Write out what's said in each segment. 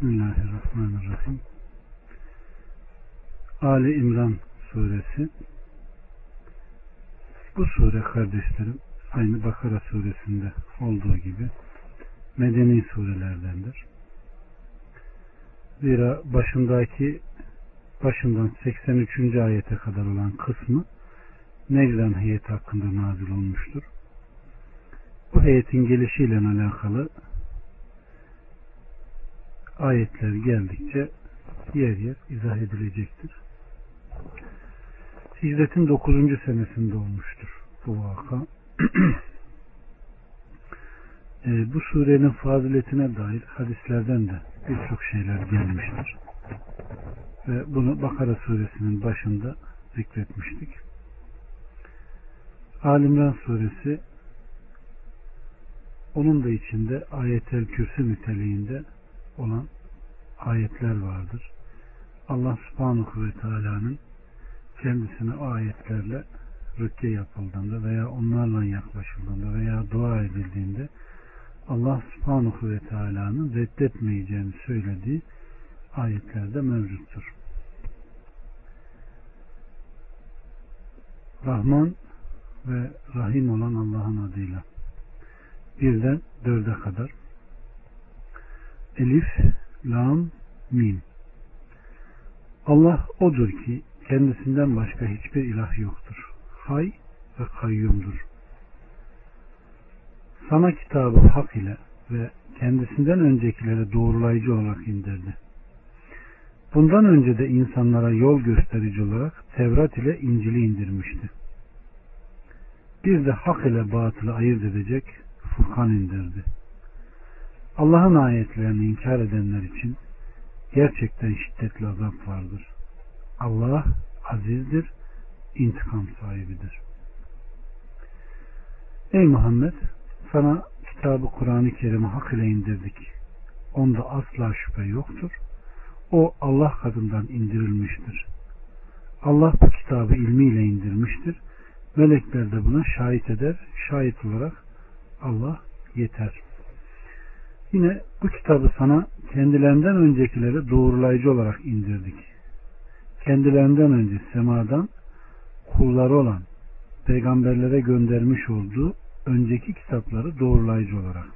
Bismillahirrahmanirrahim. Ali İmran suresi bu sure kardeşlerim aynı Bakara suresinde olduğu gibi medeni surelerdendir. Zira başındaki başından 83. ayete kadar olan kısmı Necran heyeti hakkında nazil olmuştur. Bu heyetin gelişiyle alakalı ayetler geldikçe yer yer izah edilecektir. Hicretin 9. senesinde olmuştur bu vaka. e, bu surenin faziletine dair hadislerden de birçok şeyler gelmiştir. Ve bunu Bakara suresinin başında zikretmiştik. Alimran suresi onun da içinde ayetel kürsü niteliğinde olan ayetler vardır. Allah subhanahu ve teala'nın kendisine ayetlerle rükke yapıldığında veya onlarla yaklaşıldığında veya dua edildiğinde Allah subhanahu ve teala'nın reddetmeyeceğini söylediği ayetlerde mevcuttur. Rahman ve Rahim olan Allah'ın adıyla birden dörde kadar Elif, Lam, Mim Allah odur ki kendisinden başka hiçbir ilah yoktur. Hay ve kayyumdur. Sana kitabı hak ile ve kendisinden öncekilere doğrulayıcı olarak indirdi. Bundan önce de insanlara yol gösterici olarak Tevrat ile İncil'i indirmişti. Bir de hak ile batılı ayırt edecek Furkan indirdi. Allah'ın ayetlerini inkar edenler için gerçekten şiddetli azap vardır. Allah azizdir, intikam sahibidir. Ey Muhammed sana kitabı Kur'an-ı Kerim'i hak ile indirdik. Onda asla şüphe yoktur. O Allah kadından indirilmiştir. Allah bu kitabı ilmiyle indirmiştir. Melekler de buna şahit eder. Şahit olarak Allah yeter. Yine bu kitabı sana kendilerinden öncekileri doğrulayıcı olarak indirdik. Kendilerinden önce semadan kulları olan peygamberlere göndermiş olduğu önceki kitapları doğrulayıcı olarak.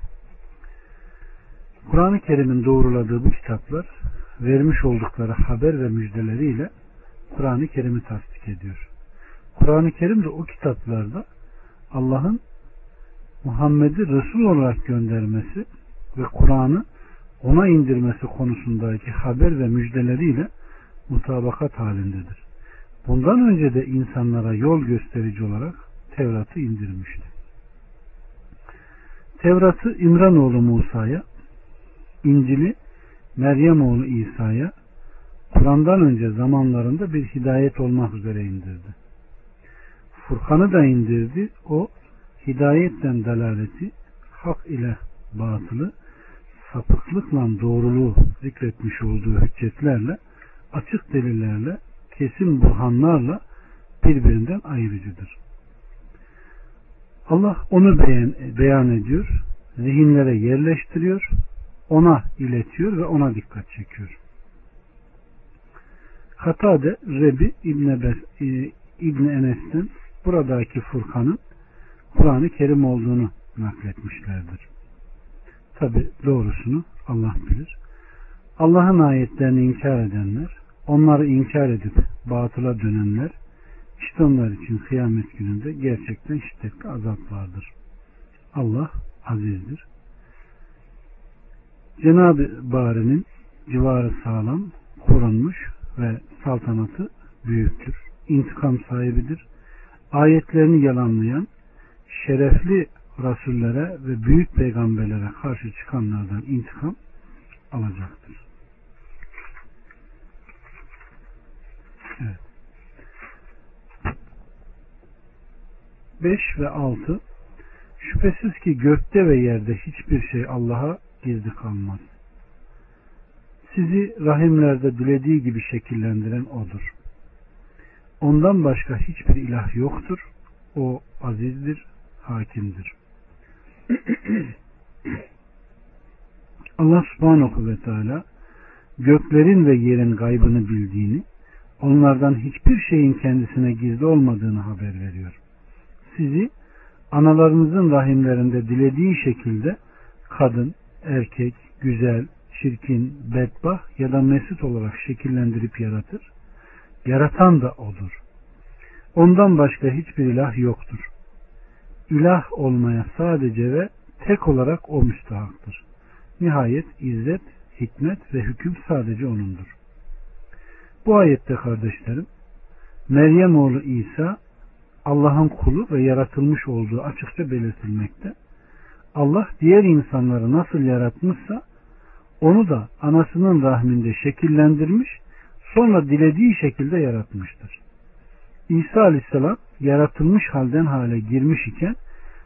Kur'an-ı Kerim'in doğruladığı bu kitaplar vermiş oldukları haber ve müjdeleriyle Kur'an-ı Kerim'i tasdik ediyor. Kur'an-ı Kerim de o kitaplarda Allah'ın Muhammed'i Resul olarak göndermesi ve Kur'an'ı ona indirmesi konusundaki haber ve müjdeleriyle mutabakat halindedir. Bundan önce de insanlara yol gösterici olarak Tevrat'ı indirmişti. Tevrat'ı İmranoğlu Musa'ya, İncil'i Meryem oğlu İsa'ya, Kur'an'dan önce zamanlarında bir hidayet olmak üzere indirdi. Furkan'ı da indirdi. O hidayetten dalaleti, hak ile batılı, sapıklıkla doğruluğu zikretmiş olduğu hüccetlerle, açık delillerle, kesin burhanlarla birbirinden ayrıcıdır. Allah onu beyan, beyan ediyor, zihinlere yerleştiriyor, ona iletiyor ve ona dikkat çekiyor. Katade Rebi İbn, e, İbn Enes'ten buradaki Furkan'ın Kur'an-ı Kerim olduğunu nakletmişlerdir. Tabi doğrusunu Allah bilir. Allah'ın ayetlerini inkar edenler, onları inkar edip batıla dönenler, işte onlar için kıyamet gününde gerçekten şiddetli azap vardır. Allah azizdir. Cenab-ı Bari'nin civarı sağlam, korunmuş ve saltanatı büyüktür. İntikam sahibidir. Ayetlerini yalanlayan, şerefli rasullere ve büyük peygamberlere karşı çıkanlardan intikam alacaktır. Evet. 5 ve 6 Şüphesiz ki gökte ve yerde hiçbir şey Allah'a gizli kalmaz. Sizi rahimlerde dilediği gibi şekillendiren O'dur. Ondan başka hiçbir ilah yoktur. O azizdir, hakimdir. Allah subhanahu ve teala göklerin ve yerin gaybını bildiğini, onlardan hiçbir şeyin kendisine gizli olmadığını haber veriyor. Sizi analarınızın rahimlerinde dilediği şekilde kadın, erkek, güzel, çirkin, bedbah ya da mesut olarak şekillendirip yaratır. Yaratan da odur. Ondan başka hiçbir ilah yoktur. İlah olmaya sadece ve tek olarak o müstahaktır. Nihayet izzet, hikmet ve hüküm sadece O'nundur. Bu ayette kardeşlerim, Meryem oğlu İsa Allah'ın kulu ve yaratılmış olduğu açıkça belirtilmekte. Allah diğer insanları nasıl yaratmışsa onu da anasının rahminde şekillendirmiş, sonra dilediği şekilde yaratmıştır. İsa aleyhisselam yaratılmış halden hale girmiş iken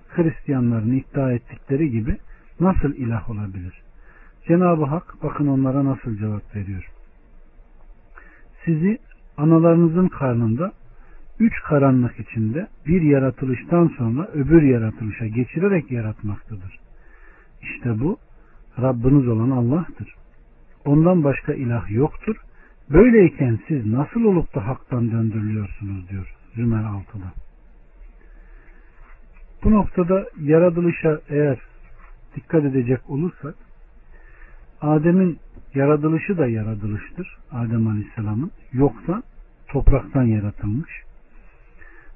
Hristiyanların iddia ettikleri gibi nasıl ilah olabilir? Cenab-ı Hak bakın onlara nasıl cevap veriyor. Sizi analarınızın karnında üç karanlık içinde bir yaratılıştan sonra öbür yaratılışa geçirerek yaratmaktadır. İşte bu Rabbiniz olan Allah'tır. Ondan başka ilah yoktur. Böyleyken siz nasıl olup da haktan döndürülüyorsunuz diyor Zümer 6'da. Bu noktada yaratılışa eğer dikkat edecek olursak Adem'in yaratılışı da yaratılıştır. Adem Aleyhisselam'ın. Yoksa topraktan yaratılmış.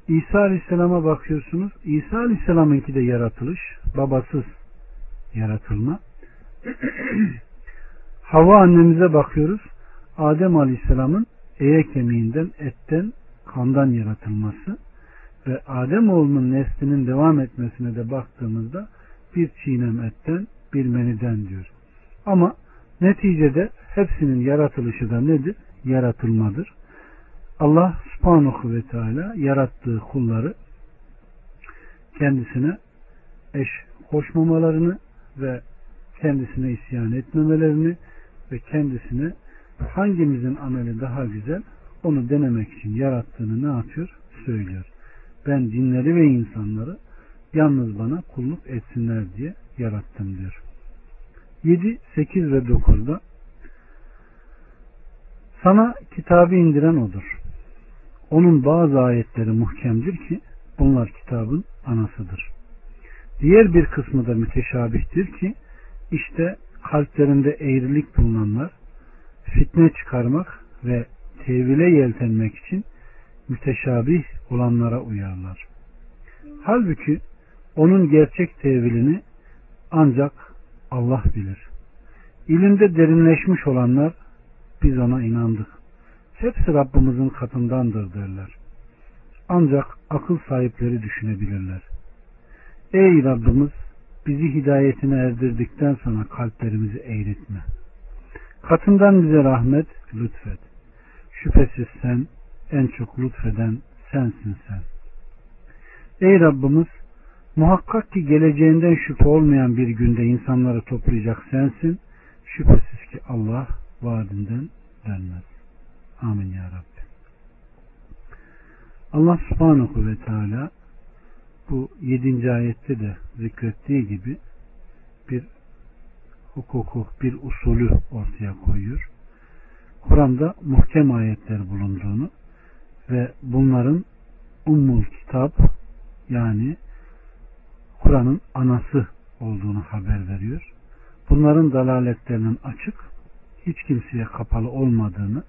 İsa Aleyhisselam'a bakıyorsunuz. İsa Aleyhisselam'ınki de yaratılış. Babasız yaratılma. Hava annemize bakıyoruz. Adem Aleyhisselam'ın eye kemiğinden, etten, kandan yaratılması ve Adem oğlunun neslinin devam etmesine de baktığımızda bir çiğnem etten, bir meniden diyor. Ama neticede hepsinin yaratılışı da nedir? Yaratılmadır. Allah subhanahu ve teala yarattığı kulları kendisine eş koşmamalarını ve kendisine isyan etmemelerini ve kendisine hangimizin ameli daha güzel onu denemek için yarattığını ne yapıyor? Söylüyor. Ben dinleri ve insanları yalnız bana kulluk etsinler diye yarattım diyor. 7, 8 ve 9'da sana kitabı indiren odur. Onun bazı ayetleri muhkemdir ki bunlar kitabın anasıdır. Diğer bir kısmı da müteşabihtir ki işte kalplerinde eğrilik bulunanlar fitne çıkarmak ve tevile yeltenmek için müteşabih olanlara uyarlar. Halbuki onun gerçek tevilini ancak Allah bilir. İlimde derinleşmiş olanlar biz ona inandık. Hepsi Rabbimizin katındandır derler. Ancak akıl sahipleri düşünebilirler. Ey Rabbimiz bizi hidayetine erdirdikten sonra kalplerimizi eğritme. Katından bize rahmet lütfet. Şüphesiz sen en çok lütfeden sensin sen. Ey Rabbimiz muhakkak ki geleceğinden şüphe olmayan bir günde insanları toplayacak sensin. Şüphesiz ki Allah vaadinden dönmez. Amin ya Rabbi. Allah subhanahu ve teala bu yedinci ayette de zikrettiği gibi bir hukuku, bir usulü ortaya koyuyor. Kur'an'da muhkem ayetler bulunduğunu ve bunların ummul kitap yani Kur'an'ın anası olduğunu haber veriyor. Bunların dalaletlerinin açık, hiç kimseye kapalı olmadığını,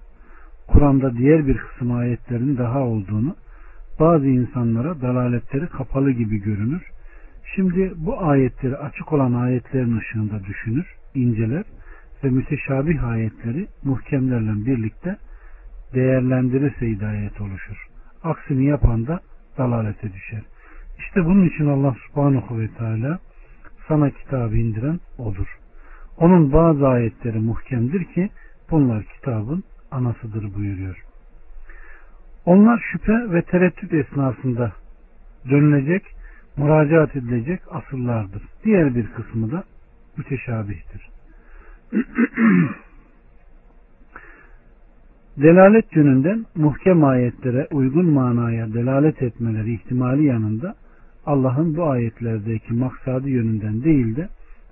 Kur'an'da diğer bir kısım ayetlerin daha olduğunu, bazı insanlara dalaletleri kapalı gibi görünür. Şimdi bu ayetleri açık olan ayetlerin ışığında düşünür, inceler ve müteşabih ayetleri muhkemlerle birlikte değerlendirirse hidayet oluşur. Aksini yapan da dalalete düşer. İşte bunun için Allah subhanahu ve teala sana kitabı indiren odur. Onun bazı ayetleri muhkemdir ki bunlar kitabın anasıdır buyuruyor. Onlar şüphe ve tereddüt esnasında dönülecek, müracaat edilecek asıllardır. Diğer bir kısmı da müteşabihtir. Delalet yönünden muhkem ayetlere uygun manaya delalet etmeleri ihtimali yanında Allah'ın bu ayetlerdeki maksadı yönünden değil de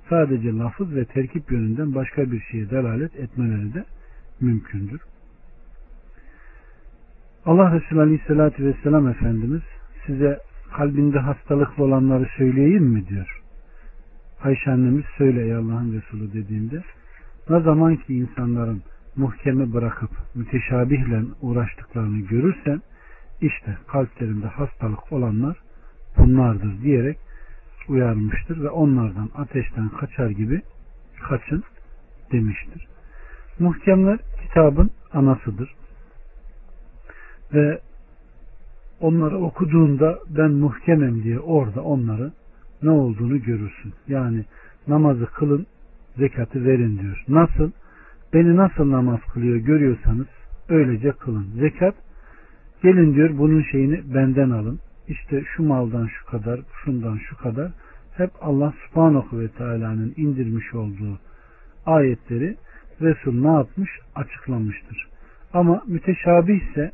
sadece lafız ve terkip yönünden başka bir şeye delalet etmeleri de mümkündür. Allah Resulü Aleyhisselatü Vesselam Efendimiz size kalbinde hastalıklı olanları söyleyeyim mi diyor. Ayşe annemiz söyle ey Allah'ın Resulü dediğinde ne zaman ki insanların muhkemi bırakıp müteşabihle uğraştıklarını görürsen işte kalplerinde hastalık olanlar bunlardır diyerek uyarmıştır ve onlardan ateşten kaçar gibi kaçın demiştir. Muhkemler kitabın anasıdır. Ve onları okuduğunda ben muhkemem diye orada onları ne olduğunu görürsün. Yani namazı kılın, zekatı verin diyor. Nasıl? Beni nasıl namaz kılıyor görüyorsanız öylece kılın. Zekat gelin diyor bunun şeyini benden alın. İşte şu maldan şu kadar, şundan şu kadar. Hep Allah subhanahu ve teala'nın indirmiş olduğu ayetleri Resul ne yapmış? Açıklamıştır. Ama müteşabih ise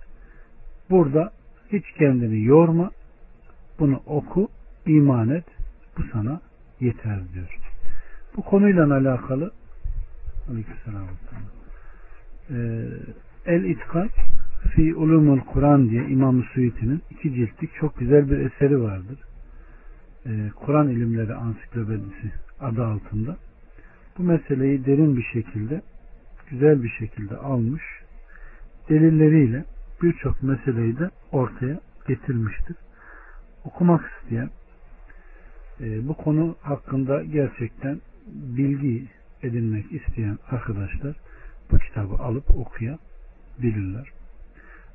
burada hiç kendini yorma, bunu oku, iman et, bu sana yeter diyor. Bu konuyla alakalı ee, El İtkak Fi Ulumul Kur'an diye İmam-ı Suyuti'nin iki ciltlik çok güzel bir eseri vardır. Ee, Kur'an ilimleri ansiklopedisi adı altında. Bu meseleyi derin bir şekilde güzel bir şekilde almış delilleriyle birçok meseleyi de ortaya getirmiştir. Okumak isteyen e, bu konu hakkında gerçekten bilgi edinmek isteyen arkadaşlar bu kitabı alıp okuyabilirler.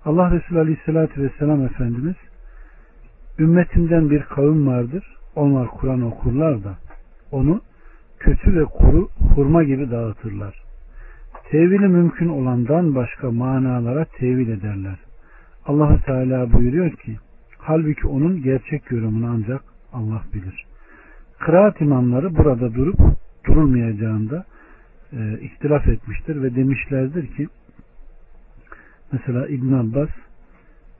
Allah Resulü Aleyhisselatü Vesselam Efendimiz ümmetimden bir kavim vardır. Onlar Kur'an okurlar da onu kötü ve kuru hurma gibi dağıtırlar. Tevili mümkün olandan başka manalara tevil ederler. allah Teala buyuruyor ki halbuki onun gerçek yorumunu ancak Allah bilir. Kıraat imamları burada durup durulmayacağında e, ihtilaf etmiştir ve demişlerdir ki mesela İbn Abbas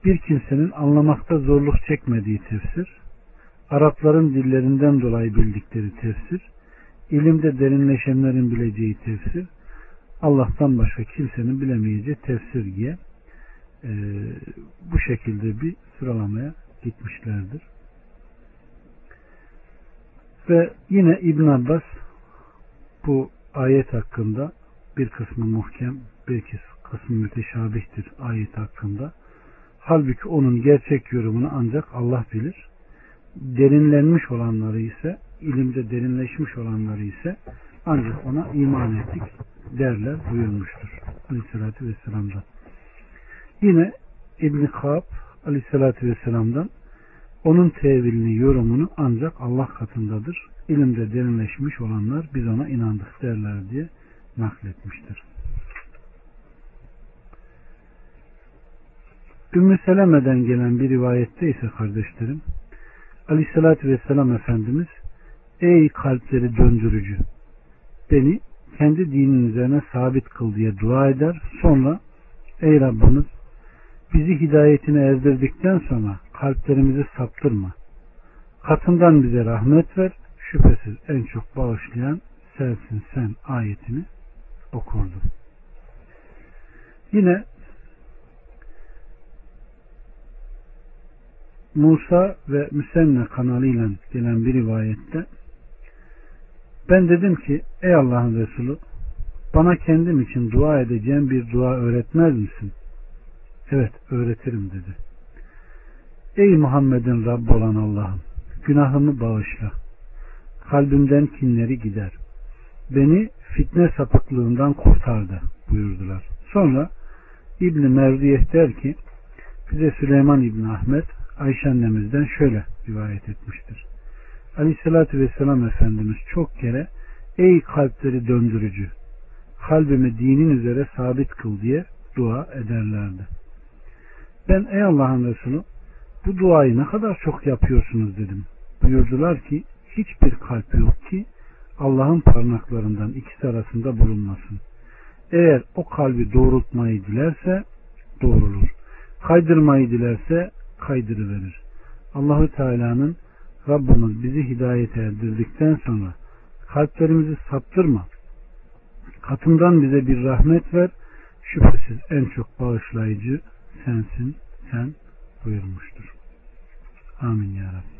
bir kimsenin anlamakta zorluk çekmediği tefsir, Arapların dillerinden dolayı bildikleri tefsir, ilimde derinleşenlerin bileceği tefsir, Allah'tan başka kimsenin bilemeyeceği tefsir diye e, bu şekilde bir sıralamaya gitmişlerdir. Ve yine İbn Abbas bu ayet hakkında bir kısmı muhkem, bir kısmı müteşabihtir ayet hakkında. Halbuki onun gerçek yorumunu ancak Allah bilir. Derinlenmiş olanları ise, ilimde derinleşmiş olanları ise ancak ona iman ettik derler buyurmuştur. Aleyhissalatü Vesselam'dan. Yine İbn-i Kab Aleyhissalatü Vesselam'dan onun tevilini, yorumunu ancak Allah katındadır. İlimde derinleşmiş olanlar biz ona inandık derler diye nakletmiştir. Ümmü Seleme'den gelen bir rivayette ise kardeşlerim Aleyhisselatü Vesselam Efendimiz Ey kalpleri döndürücü beni kendi dinin üzerine sabit kıl diye dua eder. Sonra ey Rabbimiz bizi hidayetine erdirdikten sonra kalplerimizi saptırma. Katından bize rahmet ver. Şüphesiz en çok bağışlayan sensin sen ayetini okurdu. Yine Musa ve Müsenne kanalıyla gelen bir rivayette ben dedim ki ey Allah'ın Resulü bana kendim için dua edeceğim bir dua öğretmez misin? Evet öğretirim dedi. Ey Muhammed'in Rabbi olan Allah'ım günahımı bağışla. Kalbimden kinleri gider. Beni fitne sapıklığından kurtardı buyurdular. Sonra İbni Mevdiyeh der ki bize Süleyman İbni Ahmet Ayşe annemizden şöyle rivayet etmiştir. Aleyhissalatü Vesselam Efendimiz çok kere ey kalpleri döndürücü kalbimi dinin üzere sabit kıl diye dua ederlerdi. Ben ey Allah'ın Resulü bu duayı ne kadar çok yapıyorsunuz dedim. Buyurdular ki hiçbir kalp yok ki Allah'ın parmaklarından ikisi arasında bulunmasın. Eğer o kalbi doğrultmayı dilerse doğrulur. Kaydırmayı dilerse kaydırıverir. Allahü Teala'nın Rabbimiz bizi hidayete erdirdikten sonra kalplerimizi saptırma. Katından bize bir rahmet ver. Şüphesiz en çok bağışlayıcı sensin, sen buyurmuştur. Amin ya Rabbi.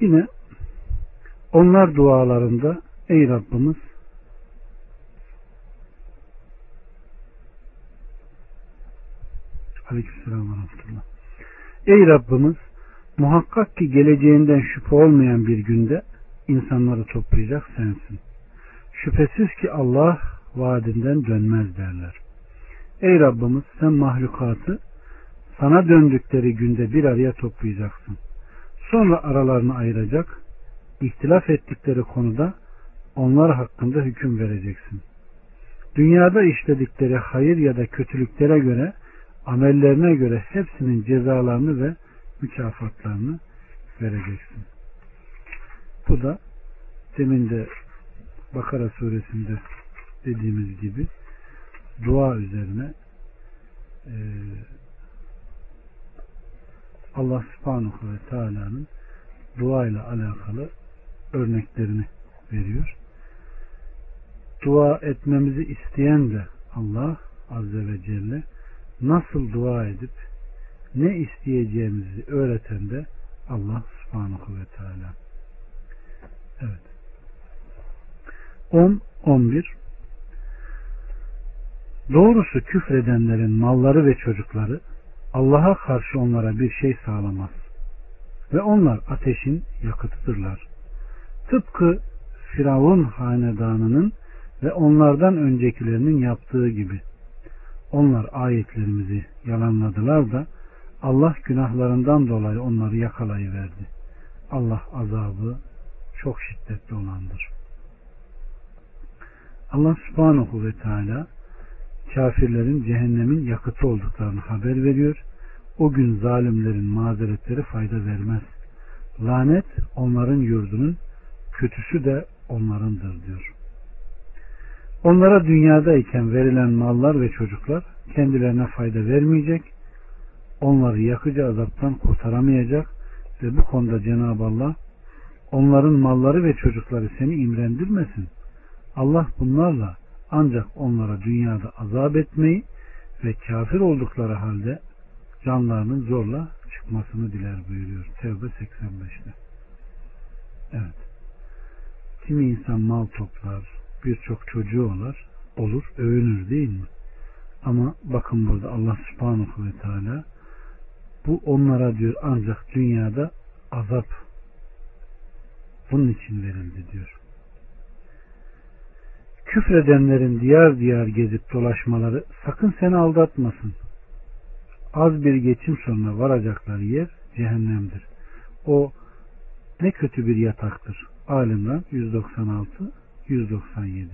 Yine onlar dualarında ey Rabbimiz Aleykümselam ve Rahmetullah. Ey Rabbimiz muhakkak ki geleceğinden şüphe olmayan bir günde insanları toplayacak sensin. Şüphesiz ki Allah vaadinden dönmez derler. Ey Rabbimiz sen mahlukatı sana döndükleri günde bir araya toplayacaksın. Sonra aralarını ayıracak, ihtilaf ettikleri konuda onlar hakkında hüküm vereceksin. Dünyada işledikleri hayır ya da kötülüklere göre, amellerine göre hepsinin cezalarını ve mükafatlarını vereceksin. Bu da demin de Bakara suresinde dediğimiz gibi dua üzerine e, Allah subhanahu ve teala'nın dua ile alakalı örneklerini veriyor. Dua etmemizi isteyen de Allah azze ve celle nasıl dua edip ne isteyeceğimizi öğreten de Allah subhanahu ve teala. Evet. 10 11 Doğrusu küfredenlerin malları ve çocukları Allah'a karşı onlara bir şey sağlamaz. Ve onlar ateşin yakıtıdırlar. Tıpkı Firavun hanedanının ve onlardan öncekilerinin yaptığı gibi. Onlar ayetlerimizi yalanladılar da Allah günahlarından dolayı onları yakalayıverdi. Allah azabı çok şiddetli olandır. Allah subhanahu ve teala kafirlerin cehennemin yakıtı olduklarını haber veriyor. O gün zalimlerin mazeretleri fayda vermez. Lanet onların yurdunun, kötüsü de onlarındır diyor. Onlara dünyadayken verilen mallar ve çocuklar kendilerine fayda vermeyecek, onları yakıcı azaptan kurtaramayacak ve bu konuda Cenab-ı Allah onların malları ve çocukları seni imrendirmesin. Allah bunlarla ancak onlara dünyada azap etmeyi ve kafir oldukları halde canlarının zorla çıkmasını diler buyuruyor. Tevbe 85'te. Evet. Kimi insan mal toplar, birçok çocuğu olur, olur, övünür değil mi? Ama bakın burada Allah subhanahu ve teala bu onlara diyor ancak dünyada azap bunun için verildi diyor küfredenlerin diyar diyar gezip dolaşmaları sakın seni aldatmasın. Az bir geçim sonra varacakları yer cehennemdir. O ne kötü bir yataktır. Alimran 196 197.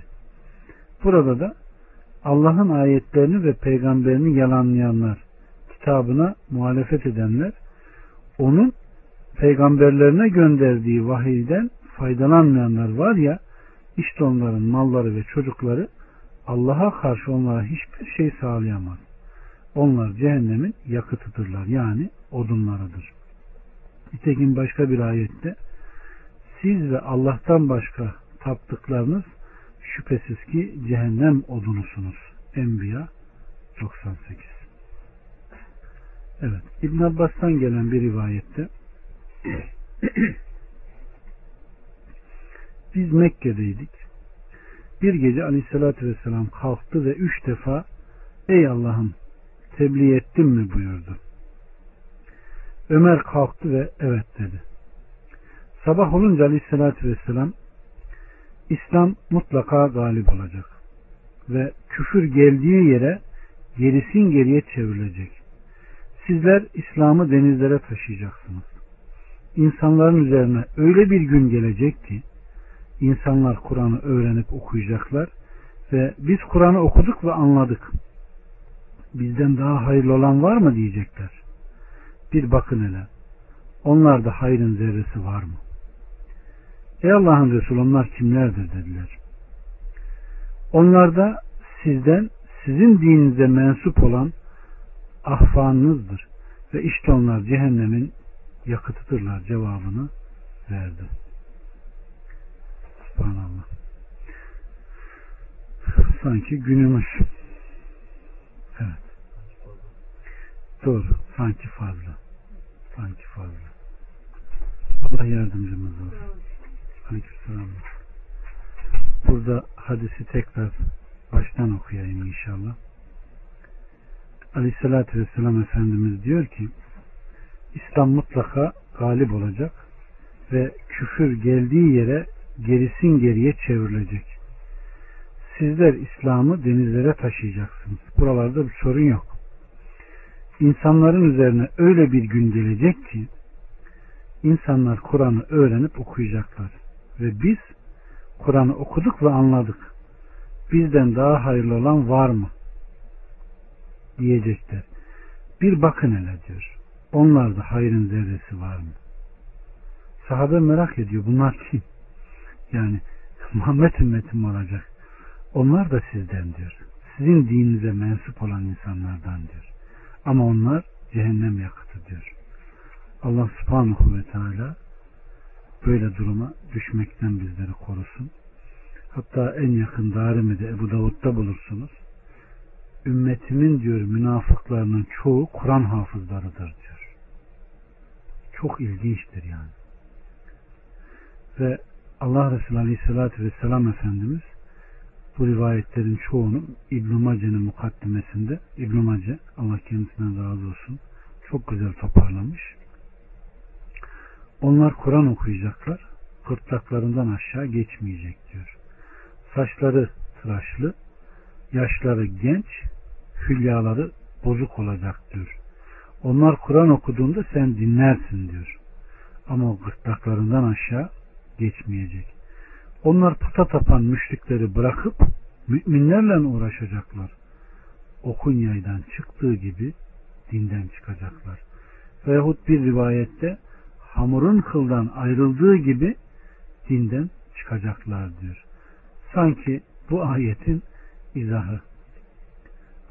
Burada da Allah'ın ayetlerini ve peygamberini yalanlayanlar, kitabına muhalefet edenler, onun peygamberlerine gönderdiği vahiyden faydalanmayanlar var ya, işte onların malları ve çocukları Allah'a karşı onlara hiçbir şey sağlayamaz. Onlar cehennemin yakıtıdırlar. Yani odunlarıdır. Nitekim başka bir ayette siz ve Allah'tan başka taptıklarınız şüphesiz ki cehennem odunusunuz. Enbiya 98 Evet. İbn Abbas'tan gelen bir rivayette Biz Mekke'deydik. Bir gece aleyhissalatü vesselam kalktı ve üç defa ey Allah'ım tebliğ ettim mi buyurdu. Ömer kalktı ve evet dedi. Sabah olunca aleyhissalatü vesselam İslam mutlaka galip olacak ve küfür geldiği yere gerisin geriye çevrilecek. Sizler İslam'ı denizlere taşıyacaksınız. İnsanların üzerine öyle bir gün gelecek ki insanlar Kur'an'ı öğrenip okuyacaklar ve biz Kur'an'ı okuduk ve anladık. Bizden daha hayırlı olan var mı diyecekler. Bir bakın hele. Onlarda hayrın zerresi var mı? Ey Allah'ın Resulü onlar kimlerdir dediler. Onlarda sizden sizin dininize mensup olan ahvanınızdır ve işte onlar cehennemin yakıtıdırlar cevabını verdi. Subhanallah. Sanki günümüz Evet. Doğru. Sanki fazla. Sanki fazla. Allah yardımcımız olsun. Aleykümselam. Burada hadisi tekrar baştan okuyayım inşallah. Aleyhissalatü Vesselam Efendimiz diyor ki İslam mutlaka galip olacak ve küfür geldiği yere gerisin geriye çevrilecek. Sizler İslam'ı denizlere taşıyacaksınız. Buralarda bir sorun yok. İnsanların üzerine öyle bir gün gelecek ki insanlar Kur'an'ı öğrenip okuyacaklar. Ve biz Kur'an'ı okuduk ve anladık. Bizden daha hayırlı olan var mı? Diyecekler. Bir bakın hele diyor. Onlarda hayrın zerresi var mı? Sahabe merak ediyor. Bunlar kim? Yani Muhammed ümmetim olacak. Onlar da sizden diyor. Sizin dininize mensup olan insanlardan diyor. Ama onlar cehennem yakıtı diyor. Allah subhanahu ve teala böyle duruma düşmekten bizleri korusun. Hatta en yakın Darimi'de Ebu Davud'da bulursunuz. Ümmetimin diyor münafıklarının çoğu Kur'an hafızlarıdır diyor. Çok ilginçtir yani. Ve Allah Resulü Aleyhisselatü Vesselam Efendimiz bu rivayetlerin çoğunu İbn-i Mace'nin mukaddimesinde İbn-i Mace Allah kendisinden razı olsun çok güzel toparlamış. Onlar Kur'an okuyacaklar. Gırtlaklarından aşağı geçmeyecek diyor. Saçları tıraşlı, yaşları genç, hülyaları bozuk olacak diyor. Onlar Kur'an okuduğunda sen dinlersin diyor. Ama o gırtlaklarından aşağı geçmeyecek. Onlar puta tapan müşrikleri bırakıp müminlerle uğraşacaklar. Okun yaydan çıktığı gibi dinden çıkacaklar. Veyahut bir rivayette hamurun kıldan ayrıldığı gibi dinden çıkacaklar diyor. Sanki bu ayetin izahı.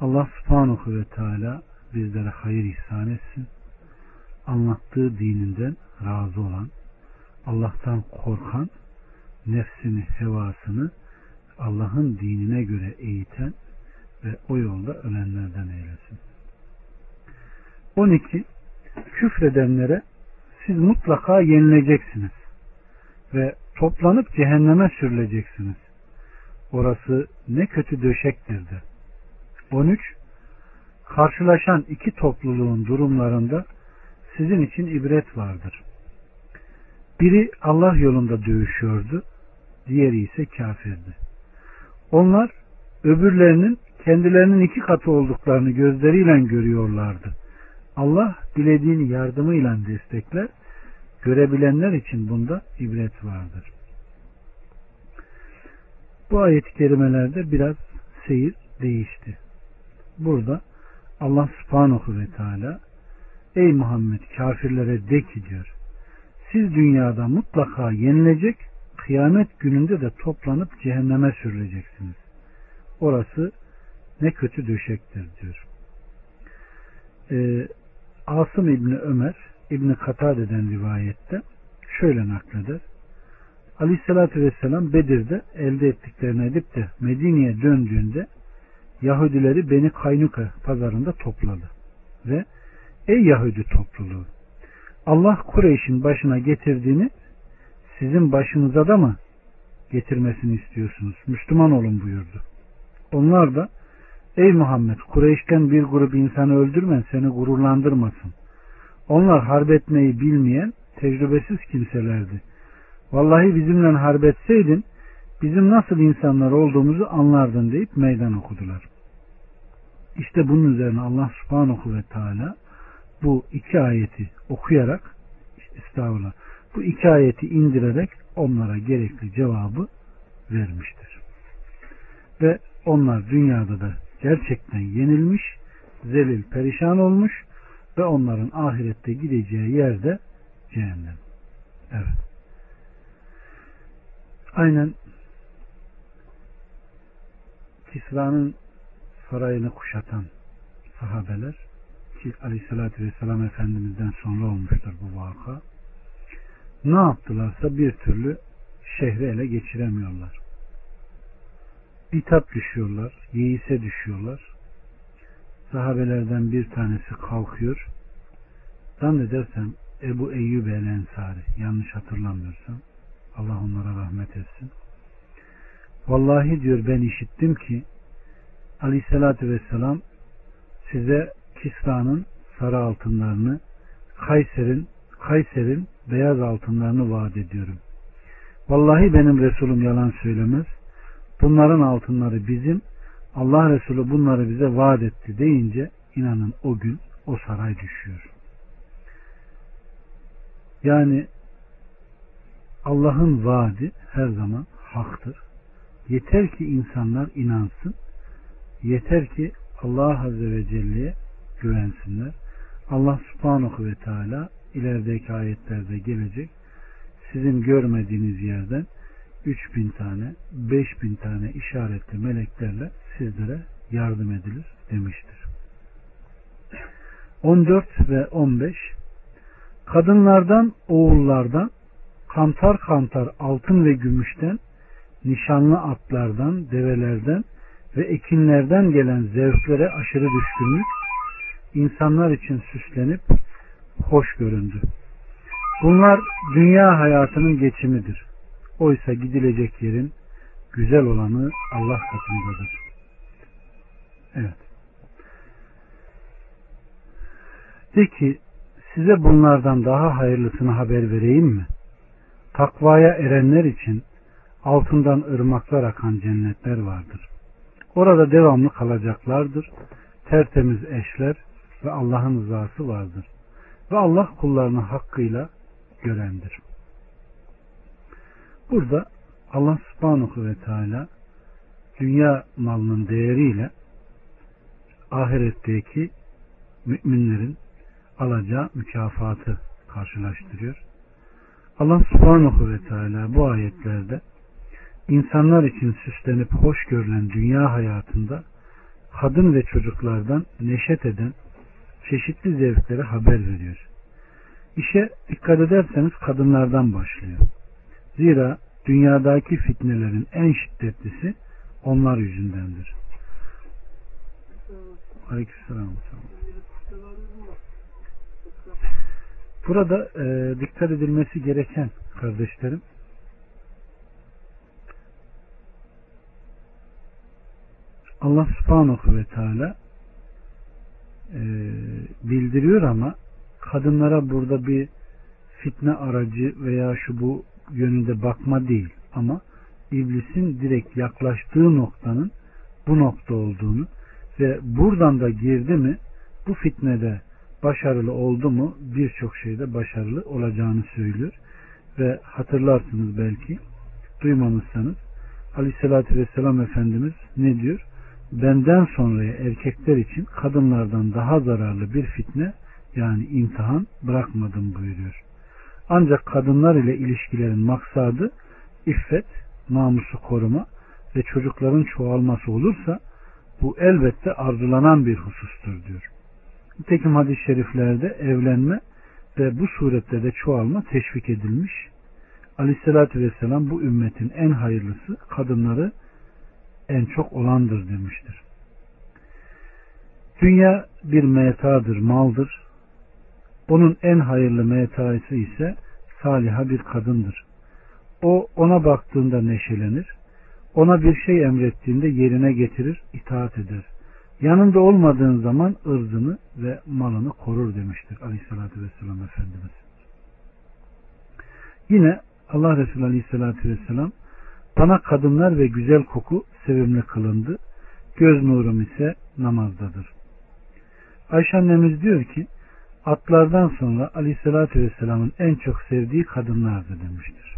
Allah subhanahu ve teala bizlere hayır ihsan etsin. Anlattığı dininden razı olan, Allah'tan korkan, nefsini, hevasını Allah'ın dinine göre eğiten ve o yolda ölenlerden eylesin. 12. Küfredenlere siz mutlaka yenileceksiniz ve toplanıp cehenneme sürüleceksiniz. Orası ne kötü döşektir de. 13. Karşılaşan iki topluluğun durumlarında sizin için ibret vardır. Biri Allah yolunda dövüşüyordu, diğeri ise kafirdi. Onlar öbürlerinin kendilerinin iki katı olduklarını gözleriyle görüyorlardı. Allah dilediğini yardımıyla destekler. Görebilenler için bunda ibret vardır. Bu ayet-i kerimelerde biraz seyir değişti. Burada Allah subhanahu ve teala Ey Muhammed kafirlere de ki diyor siz dünyada mutlaka yenilecek kıyamet gününde de toplanıp cehenneme sürüleceksiniz. Orası ne kötü döşektir diyor. Ee, Asım İbni Ömer İbni Katade'den rivayette şöyle nakleder. Aleyhissalatü Vesselam Bedir'de elde ettiklerini edip de Medine'ye döndüğünde Yahudileri Beni Kaynuka pazarında topladı. Ve ey Yahudi topluluğu Allah Kureyş'in başına getirdiğini sizin başınıza da mı getirmesini istiyorsunuz? Müslüman olun buyurdu. Onlar da ey Muhammed Kureyş'ten bir grup insanı öldürmen seni gururlandırmasın. Onlar harp etmeyi bilmeyen tecrübesiz kimselerdi. Vallahi bizimle harp etseydin bizim nasıl insanlar olduğumuzu anlardın deyip meydan okudular. İşte bunun üzerine Allah subhanahu ve teala bu iki ayeti okuyarak estağfurullah bu iki ayeti indirerek onlara gerekli cevabı vermiştir. Ve onlar dünyada da gerçekten yenilmiş, zelil, perişan olmuş ve onların ahirette gideceği yerde cehennem. Evet. Aynen Kisra'nın sarayını kuşatan sahabeler ki aleyhissalatü vesselam Efendimiz'den sonra olmuştur bu vaka. Ne yaptılarsa bir türlü şehri ele geçiremiyorlar. Bitap düşüyorlar, yeise düşüyorlar. sahabelerden bir tanesi kalkıyor. Zannedersem Ebu Eyyub el Ensari yanlış hatırlamıyorsam Allah onlara rahmet etsin. Vallahi diyor ben işittim ki Aleyhisselatü Vesselam size Kisra'nın sarı altınlarını Kayser'in Kayser'in beyaz altınlarını vaat ediyorum. Vallahi benim Resulüm yalan söylemez. Bunların altınları bizim. Allah Resulü bunları bize vaat etti deyince inanın o gün o saray düşüyor. Yani Allah'ın vaadi her zaman haktır. Yeter ki insanlar inansın. Yeter ki Allah Azze ve Celle'ye güvensinler. Allah Subhanahu ve Teala ilerideki ayetlerde gelecek. Sizin görmediğiniz yerden 3000 tane, 5000 tane işaretli meleklerle sizlere yardım edilir demiştir. 14 ve 15 Kadınlardan, oğullardan, kantar kantar altın ve gümüşten, nişanlı atlardan, develerden ve ekinlerden gelen zevklere aşırı düşkünlük, insanlar için süslenip hoş göründü. Bunlar dünya hayatının geçimidir. Oysa gidilecek yerin güzel olanı Allah katındadır. Evet. De ki size bunlardan daha hayırlısını haber vereyim mi? Takvaya erenler için altından ırmaklar akan cennetler vardır. Orada devamlı kalacaklardır. Tertemiz eşler ve Allah'ın rızası vardır. Ve Allah kullarını hakkıyla görendir. Burada Allah subhanahu ve teala dünya malının değeriyle ahiretteki müminlerin alacağı mükafatı karşılaştırıyor. Allah subhanahu ve teala bu ayetlerde insanlar için süslenip hoş görülen dünya hayatında kadın ve çocuklardan neşet eden çeşitli zevklere haber veriyor. İşe dikkat ederseniz kadınlardan başlıyor. Zira dünyadaki fitnelerin en şiddetlisi onlar yüzündendir. Burada e, dikkat edilmesi gereken kardeşlerim Allah subhanahu ve teala e, bildiriyor ama kadınlara burada bir fitne aracı veya şu bu yönünde bakma değil ama iblisin direkt yaklaştığı noktanın bu nokta olduğunu ve buradan da girdi mi bu fitnede başarılı oldu mu birçok şeyde başarılı olacağını söylüyor. Ve hatırlarsınız belki duymamışsanız Aleyhisselatü Vesselam Efendimiz ne diyor? Benden sonraya erkekler için kadınlardan daha zararlı bir fitne yani imtihan bırakmadım buyuruyor. Ancak kadınlar ile ilişkilerin maksadı iffet, namusu koruma ve çocukların çoğalması olursa bu elbette arzulanan bir husustur diyor. Nitekim hadis-i şeriflerde evlenme ve bu surette de çoğalma teşvik edilmiş. Aleyhissalatü vesselam bu ümmetin en hayırlısı kadınları en çok olandır demiştir. Dünya bir metadır, maldır. Onun en hayırlı metaisi ise saliha bir kadındır. O ona baktığında neşelenir. Ona bir şey emrettiğinde yerine getirir, itaat eder. Yanında olmadığın zaman ırzını ve malını korur demiştir Aleyhisselatü Vesselam Efendimiz. Yine Allah Resulü Aleyhisselatü Vesselam bana kadınlar ve güzel koku sevimli kılındı. Göz nurum ise namazdadır. Ayşe annemiz diyor ki atlardan sonra Aleyhisselatü Vesselam'ın en çok sevdiği kadınlardı demiştir.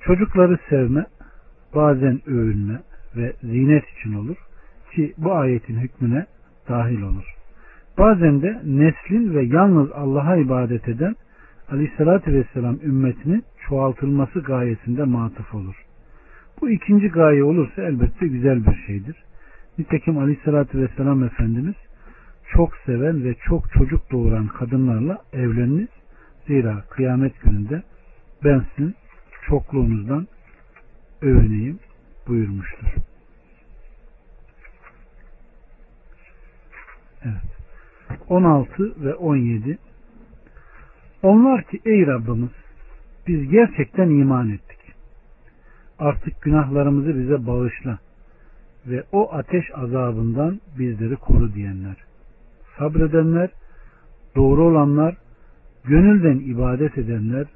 Çocukları sevme bazen övünme ve zinet için olur ki bu ayetin hükmüne dahil olur. Bazen de neslin ve yalnız Allah'a ibadet eden Aleyhisselatü Vesselam ümmetinin çoğaltılması gayesinde matıf olur. Bu ikinci gaye olursa elbette güzel bir şeydir. Nitekim Aleyhisselatü Vesselam Efendimiz çok seven ve çok çocuk doğuran kadınlarla evleniniz. Zira kıyamet gününde ben sizin çokluğunuzdan övüneyim buyurmuştur. 16 ve 17 Onlar ki ey Rabbimiz biz gerçekten iman ettik. Artık günahlarımızı bize bağışla ve o ateş azabından bizleri koru diyenler. Sabredenler, doğru olanlar, gönülden ibadet edenler,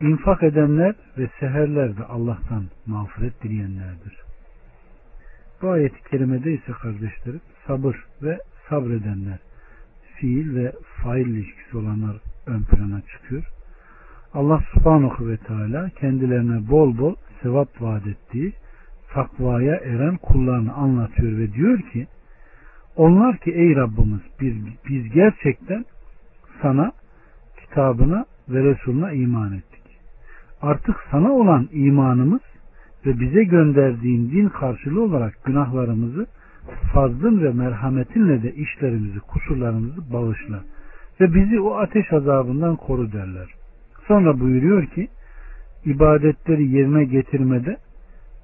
infak edenler ve seherlerde Allah'tan mağfiret dileyenlerdir. Bu ayeti kerimede ise kardeşlerim sabır ve sabredenler, fiil ve fail ilişkisi olanlar ön plana çıkıyor. Allah subhanahu ve teala kendilerine bol bol sevap vaat ettiği takvaya eren kullarını anlatıyor ve diyor ki onlar ki ey Rabbimiz biz, biz gerçekten sana kitabına ve Resulüne iman ettik. Artık sana olan imanımız ve bize gönderdiğin din karşılığı olarak günahlarımızı fazlın ve merhametinle de işlerimizi, kusurlarımızı bağışla ve bizi o ateş azabından koru derler. Sonra buyuruyor ki ibadetleri yerine getirmede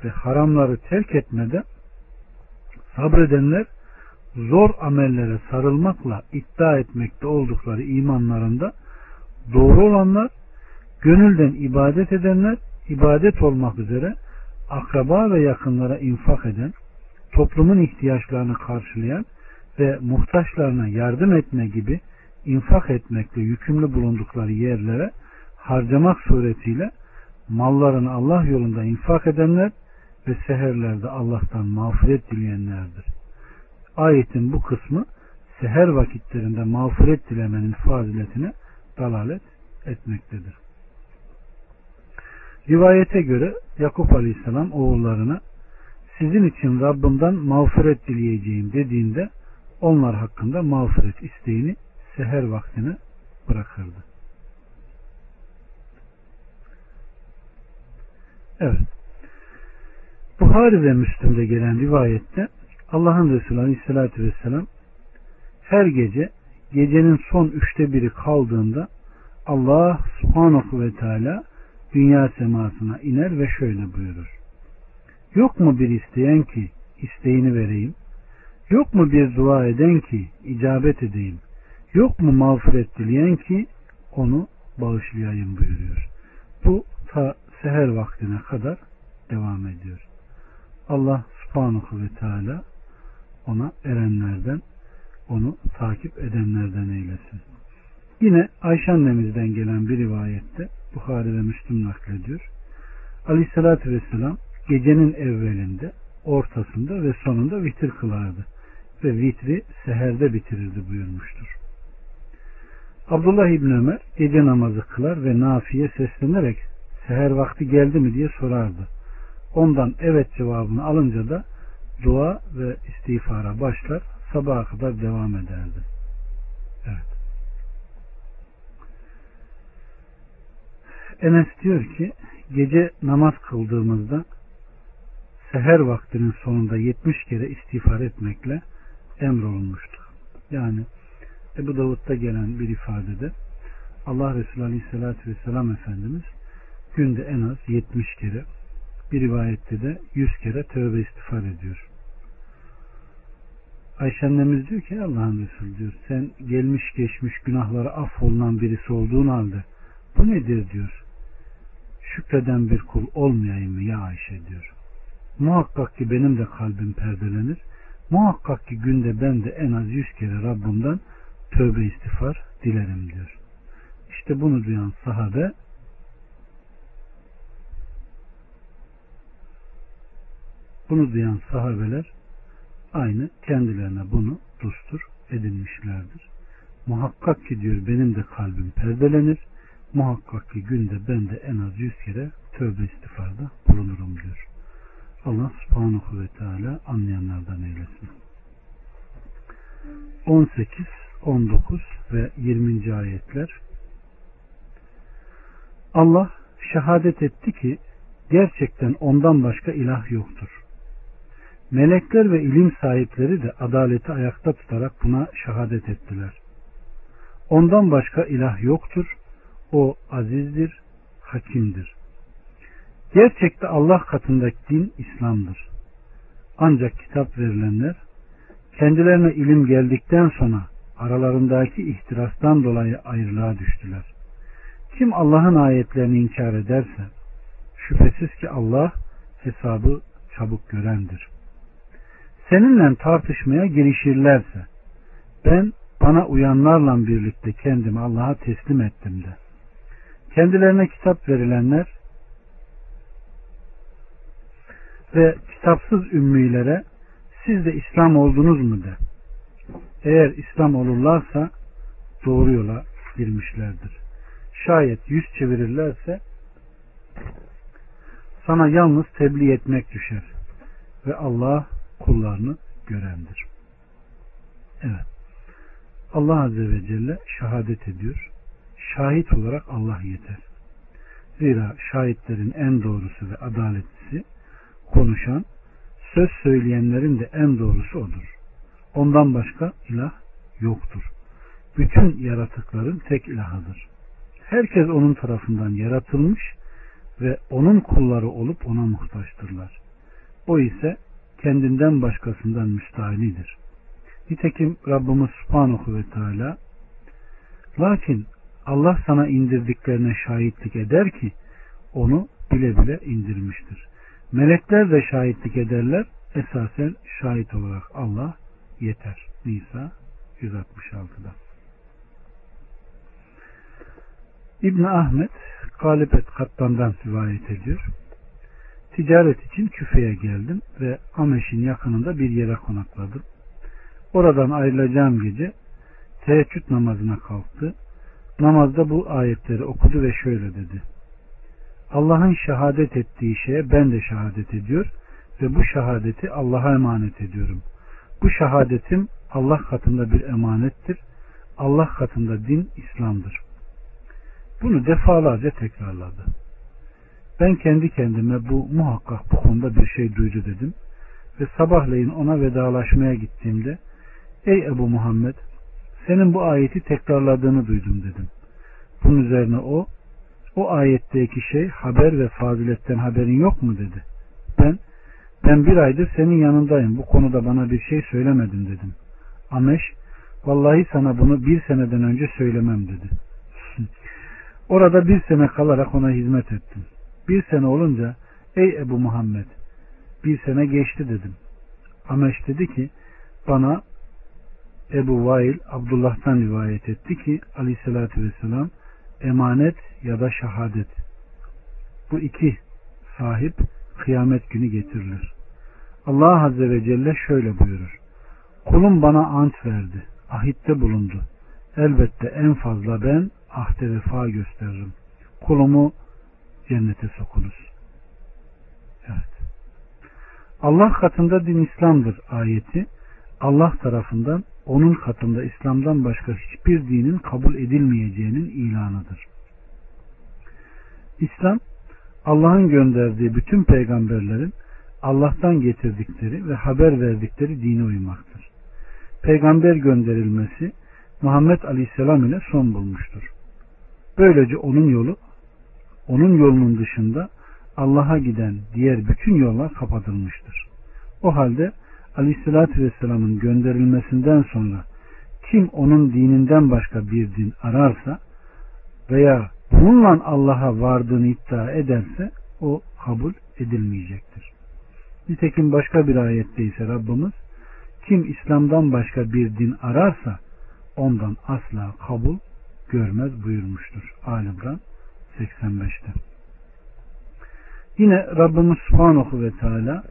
ve haramları terk etmede sabredenler zor amellere sarılmakla iddia etmekte oldukları imanlarında doğru olanlar gönülden ibadet edenler ibadet olmak üzere akraba ve yakınlara infak eden toplumun ihtiyaçlarını karşılayan ve muhtaçlarına yardım etme gibi infak etmekle yükümlü bulundukları yerlere harcamak suretiyle mallarını Allah yolunda infak edenler ve seherlerde Allah'tan mağfiret dileyenlerdir. Ayetin bu kısmı seher vakitlerinde mağfiret dilemenin faziletine dalalet etmektedir. Rivayete göre Yakup Aleyhisselam oğullarına sizin için Rabbimden mağfiret dileyeceğim dediğinde onlar hakkında mağfiret isteğini seher vaktine bırakırdı. Evet. Buhari ve Müslim'de gelen rivayette Allah'ın Resulü Aleyhisselatü Vesselam her gece gecenin son üçte biri kaldığında Allah subhanahu ve teala dünya semasına iner ve şöyle buyurur. Yok mu bir isteyen ki isteğini vereyim? Yok mu bir dua eden ki icabet edeyim? Yok mu mağfiret dileyen ki onu bağışlayayım buyuruyor. Bu ta seher vaktine kadar devam ediyor. Allah subhanahu ve teala ona erenlerden, onu takip edenlerden eylesin. Yine Ayşe annemizden gelen bir rivayette Bukhari ve Müslüm naklediyor. Aleyhissalatü vesselam gecenin evvelinde, ortasında ve sonunda vitir kılardı. Ve vitri seherde bitirirdi buyurmuştur. Abdullah İbn Ömer gece namazı kılar ve Nafi'ye seslenerek seher vakti geldi mi diye sorardı. Ondan evet cevabını alınca da dua ve istiğfara başlar sabaha kadar devam ederdi. Evet. Enes diyor ki gece namaz kıldığımızda seher vaktinin sonunda 70 kere istiğfar etmekle emrolunmuştuk. Yani Ebu Davud'da gelen bir ifadede Allah Resulü Aleyhisselatü Vesselam Efendimiz günde en az 70 kere bir rivayette de 100 kere tövbe istiğfar ediyor. Ayşe annemiz diyor ki Allah'ın Resulü diyor sen gelmiş geçmiş günahları affolunan birisi olduğun halde bu nedir diyor. Şükreden bir kul olmayayım mı ya Ayşe diyor. Muhakkak ki benim de kalbim perdelenir. Muhakkak ki günde ben de en az yüz kere Rabbimden tövbe istiğfar dilerim diyor. İşte bunu duyan sahabe bunu duyan sahabeler aynı kendilerine bunu dustur edinmişlerdir. Muhakkak ki diyor benim de kalbim perdelenir. Muhakkak ki günde ben de en az yüz kere tövbe istiğfarda bulunurum diyor. Allah subhanahu ve teala anlayanlardan eylesin. 18, 19 ve 20. ayetler Allah şehadet etti ki gerçekten ondan başka ilah yoktur. Melekler ve ilim sahipleri de adaleti ayakta tutarak buna şehadet ettiler. Ondan başka ilah yoktur. O azizdir, hakimdir. Gerçekte Allah katındaki din İslam'dır. Ancak kitap verilenler kendilerine ilim geldikten sonra aralarındaki ihtirastan dolayı ayrılığa düştüler. Kim Allah'ın ayetlerini inkar ederse şüphesiz ki Allah hesabı çabuk görendir. Seninle tartışmaya girişirlerse ben bana uyanlarla birlikte kendimi Allah'a teslim ettim de. Kendilerine kitap verilenler ve kitapsız ümmilere siz de İslam oldunuz mu de. Eğer İslam olurlarsa doğru yola girmişlerdir. Şayet yüz çevirirlerse sana yalnız tebliğ etmek düşer. Ve Allah kullarını görendir. Evet. Allah Azze ve Celle şehadet ediyor. Şahit olarak Allah yeter. Zira şahitlerin en doğrusu ve adaletlisi konuşan, söz söyleyenlerin de en doğrusu odur. Ondan başka ilah yoktur. Bütün yaratıkların tek ilahıdır. Herkes onun tarafından yaratılmış ve onun kulları olup ona muhtaçtırlar. O ise kendinden başkasından müstahinidir. Nitekim Rabbimiz Subhanahu ve Teala lakin Allah sana indirdiklerine şahitlik eder ki onu bile bile indirmiştir. Melekler de şahitlik ederler. Esasen şahit olarak Allah yeter. Nisa 166'da. İbn Ahmet Galibet Kattan'dan rivayet ediyor. Ticaret için Küfe'ye geldim ve Ameş'in yakınında bir yere konakladım. Oradan ayrılacağım gece teheccüd namazına kalktı. Namazda bu ayetleri okudu ve şöyle dedi. Allah'ın şehadet ettiği şeye ben de şehadet ediyor ve bu şehadeti Allah'a emanet ediyorum. Bu şehadetim Allah katında bir emanettir. Allah katında din İslam'dır. Bunu defalarca tekrarladı. Ben kendi kendime bu muhakkak bu konuda bir şey duydu dedim. Ve sabahleyin ona vedalaşmaya gittiğimde Ey Ebu Muhammed senin bu ayeti tekrarladığını duydum dedim. Bunun üzerine o o ayetteki şey haber ve faziletten haberin yok mu dedi. Ben ben bir aydır senin yanındayım. Bu konuda bana bir şey söylemedin dedim. Ameş vallahi sana bunu bir seneden önce söylemem dedi. Orada bir sene kalarak ona hizmet ettim. Bir sene olunca ey Ebu Muhammed bir sene geçti dedim. Ameş dedi ki bana Ebu Vail Abdullah'tan rivayet etti ki aleyhissalatü vesselam emanet ya da şehadet bu iki sahip kıyamet günü getirilir. Allah Azze ve Celle şöyle buyurur. Kulum bana ant verdi. Ahitte bulundu. Elbette en fazla ben ahde vefa gösteririm. Kulumu cennete sokunuz. Evet. Allah katında din İslam'dır ayeti Allah tarafından onun katında İslam'dan başka hiçbir dinin kabul edilmeyeceğinin ilanıdır. İslam Allah'ın gönderdiği bütün peygamberlerin Allah'tan getirdikleri ve haber verdikleri dine uymaktır. Peygamber gönderilmesi Muhammed Aleyhisselam ile son bulmuştur. Böylece onun yolu onun yolunun dışında Allah'a giden diğer bütün yollar kapatılmıştır. O halde Aleyhisselatü Vesselam'ın gönderilmesinden sonra kim onun dininden başka bir din ararsa veya bununla Allah'a vardığını iddia ederse o kabul edilmeyecektir. Nitekim başka bir ayette ise Rabbimiz kim İslam'dan başka bir din ararsa ondan asla kabul görmez buyurmuştur. Alimran 85'te. Yine Rabbimiz Subhanahu ve Teala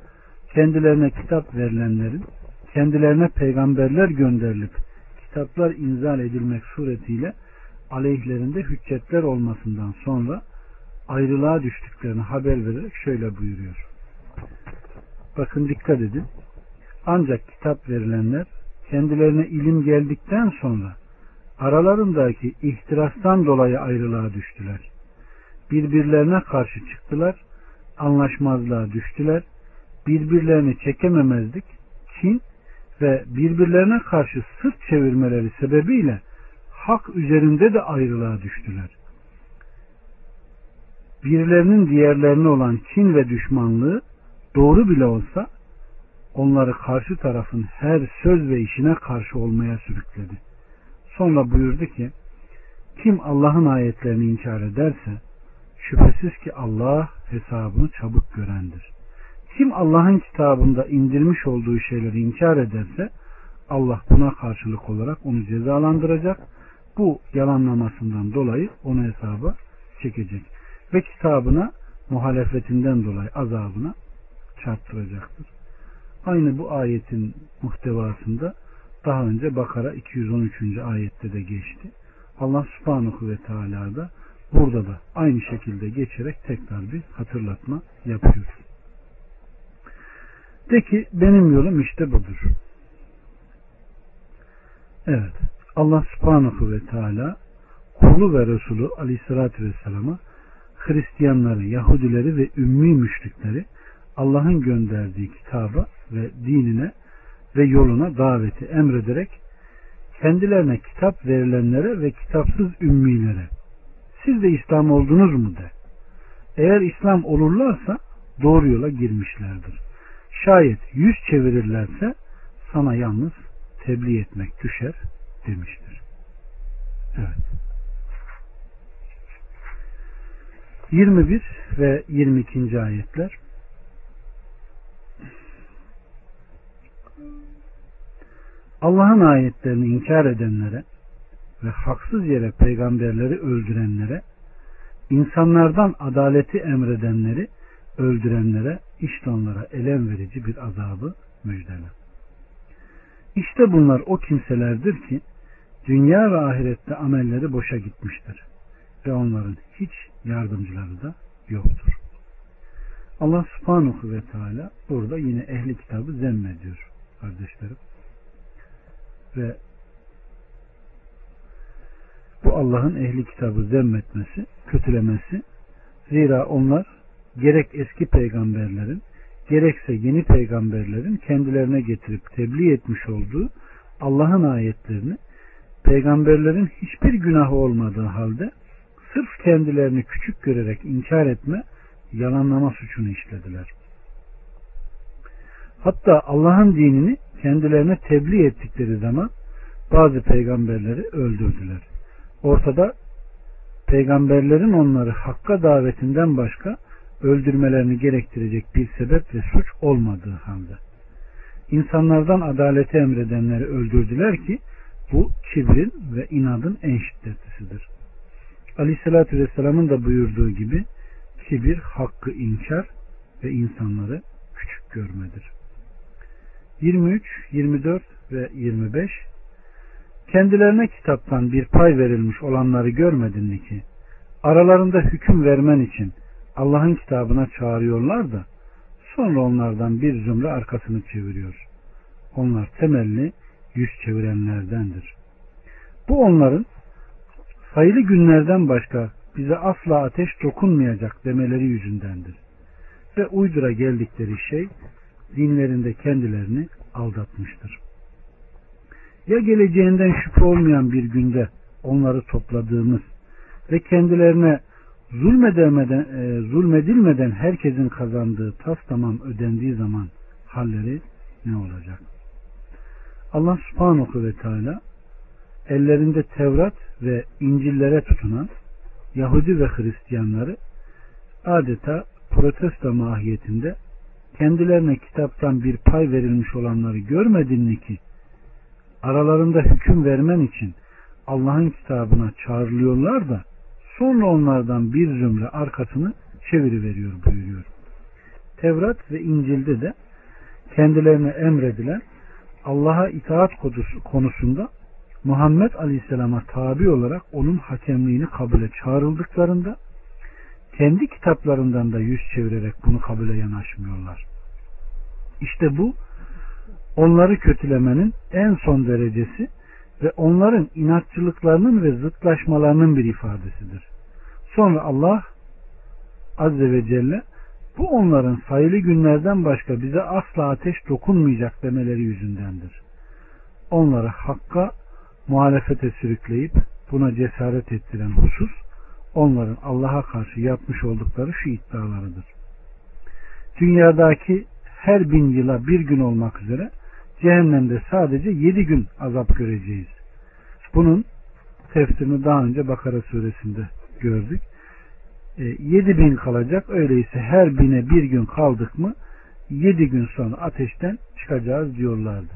kendilerine kitap verilenlerin kendilerine peygamberler gönderilip kitaplar inzal edilmek suretiyle aleyhlerinde hüccetler olmasından sonra ayrılığa düştüklerini haber vererek şöyle buyuruyor. Bakın dikkat edin. Ancak kitap verilenler kendilerine ilim geldikten sonra aralarındaki ihtirastan dolayı ayrılığa düştüler. Birbirlerine karşı çıktılar, anlaşmazlığa düştüler, birbirlerini çekememezlik, kin ve birbirlerine karşı sırt çevirmeleri sebebiyle hak üzerinde de ayrılığa düştüler. Birilerinin diğerlerine olan kin ve düşmanlığı doğru bile olsa onları karşı tarafın her söz ve işine karşı olmaya sürükledi. Sonra buyurdu ki kim Allah'ın ayetlerini inkar ederse şüphesiz ki Allah hesabını çabuk görendir. Kim Allah'ın kitabında indirmiş olduğu şeyleri inkar ederse Allah buna karşılık olarak onu cezalandıracak. Bu yalanlamasından dolayı onu hesaba çekecek. Ve kitabına muhalefetinden dolayı azabına çarptıracaktır. Aynı bu ayetin muhtevasında daha önce Bakara 213. ayette de geçti. Allah subhanahu ve teala da burada da aynı şekilde geçerek tekrar bir hatırlatma yapıyor. De ki benim yolum işte budur. Evet. Allah subhanahu ve teala kulu ve Resulü aleyhissalatü vesselama Hristiyanları, Yahudileri ve ümmi müşrikleri Allah'ın gönderdiği kitaba ve dinine ve yoluna daveti emrederek kendilerine kitap verilenlere ve kitapsız ümmilere siz de İslam oldunuz mu de. Eğer İslam olurlarsa doğru yola girmişlerdir. Şayet yüz çevirirlerse sana yalnız tebliğ etmek düşer demiştir. Evet. 21 ve 22. ayetler Allah'ın ayetlerini inkar edenlere ve haksız yere peygamberleri öldürenlere, insanlardan adaleti emredenleri öldürenlere işte onlara elem verici bir azabı müjdele. İşte bunlar o kimselerdir ki dünya ve ahirette amelleri boşa gitmiştir ve onların hiç yardımcıları da yoktur. Allah subhanahu ve teala burada yine ehli kitabı zemmediyor kardeşlerim. Ve bu Allah'ın ehli kitabı zemmetmesi, kötülemesi zira onlar gerek eski peygamberlerin gerekse yeni peygamberlerin kendilerine getirip tebliğ etmiş olduğu Allah'ın ayetlerini peygamberlerin hiçbir günahı olmadığı halde sırf kendilerini küçük görerek inkar etme, yalanlama suçunu işlediler. Hatta Allah'ın dinini kendilerine tebliğ ettikleri zaman bazı peygamberleri öldürdüler. Ortada peygamberlerin onları hakka davetinden başka öldürmelerini gerektirecek bir sebep ve suç olmadığı halde. İnsanlardan adaleti emredenleri öldürdüler ki bu kibrin ve inadın en şiddetlisidir. Aleyhissalatü Vesselam'ın da buyurduğu gibi kibir hakkı inkar ve insanları küçük görmedir. 23, 24 ve 25 Kendilerine kitaptan bir pay verilmiş olanları görmedin mi ki aralarında hüküm vermen için Allah'ın kitabına çağırıyorlar da sonra onlardan bir zümre arkasını çeviriyor. Onlar temelli yüz çevirenlerdendir. Bu onların sayılı günlerden başka bize asla ateş dokunmayacak demeleri yüzündendir. Ve uydura geldikleri şey dinlerinde kendilerini aldatmıştır. Ya geleceğinden şüphe olmayan bir günde onları topladığımız ve kendilerine zulmedilmeden, e, zulmedilmeden herkesin kazandığı tas tamam ödendiği zaman halleri ne olacak? Allah subhanahu ve teala ellerinde Tevrat ve İncillere tutunan Yahudi ve Hristiyanları adeta protesto mahiyetinde kendilerine kitaptan bir pay verilmiş olanları görmedin mi ki aralarında hüküm vermen için Allah'ın kitabına çağrılıyorlar da sonra onlardan bir zümre arkasını çeviriveriyor buyuruyor. Tevrat ve İncil'de de kendilerine emredilen Allah'a itaat konusunda Muhammed Aleyhisselam'a tabi olarak onun hakemliğini kabule çağrıldıklarında kendi kitaplarından da yüz çevirerek bunu kabule yanaşmıyorlar. İşte bu onları kötülemenin en son derecesi ve onların inatçılıklarının ve zıtlaşmalarının bir ifadesidir. Sonra Allah Azze ve Celle bu onların sayılı günlerden başka bize asla ateş dokunmayacak demeleri yüzündendir. Onları hakka muhalefete sürükleyip buna cesaret ettiren husus onların Allah'a karşı yapmış oldukları şu iddialarıdır. Dünyadaki her bin yıla bir gün olmak üzere cehennemde sadece yedi gün azap göreceğiz. Bunun tefsirini daha önce Bakara suresinde gördük. E, 7 bin kalacak. Öyleyse her bine bir gün kaldık mı yedi gün sonra ateşten çıkacağız diyorlardı.